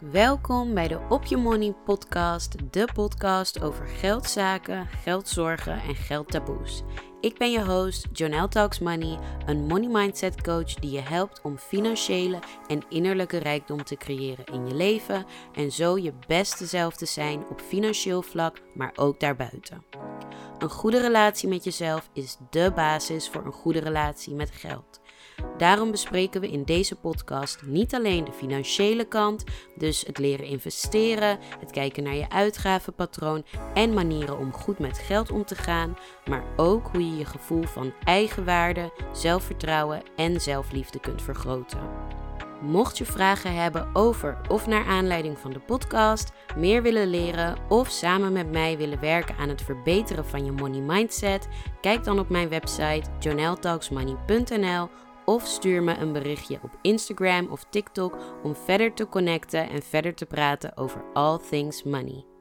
Welkom bij de Op Je Money podcast, de podcast over geldzaken, geldzorgen en geldtaboes. Ik ben je host, Jonelle Talks Money, een money mindset coach die je helpt om financiële en innerlijke rijkdom te creëren in je leven en zo je beste zelf te zijn op financieel vlak, maar ook daarbuiten. Een goede relatie met jezelf is de basis voor een goede relatie met geld. Daarom bespreken we in deze podcast niet alleen de financiële kant, dus het leren investeren, het kijken naar je uitgavenpatroon en manieren om goed met geld om te gaan, maar ook hoe je je gevoel van eigenwaarde, zelfvertrouwen en zelfliefde kunt vergroten. Mocht je vragen hebben over of naar aanleiding van de podcast, meer willen leren of samen met mij willen werken aan het verbeteren van je money mindset, kijk dan op mijn website joneltalksmoney.nl of stuur me een berichtje op Instagram of TikTok om verder te connecten en verder te praten over all things money.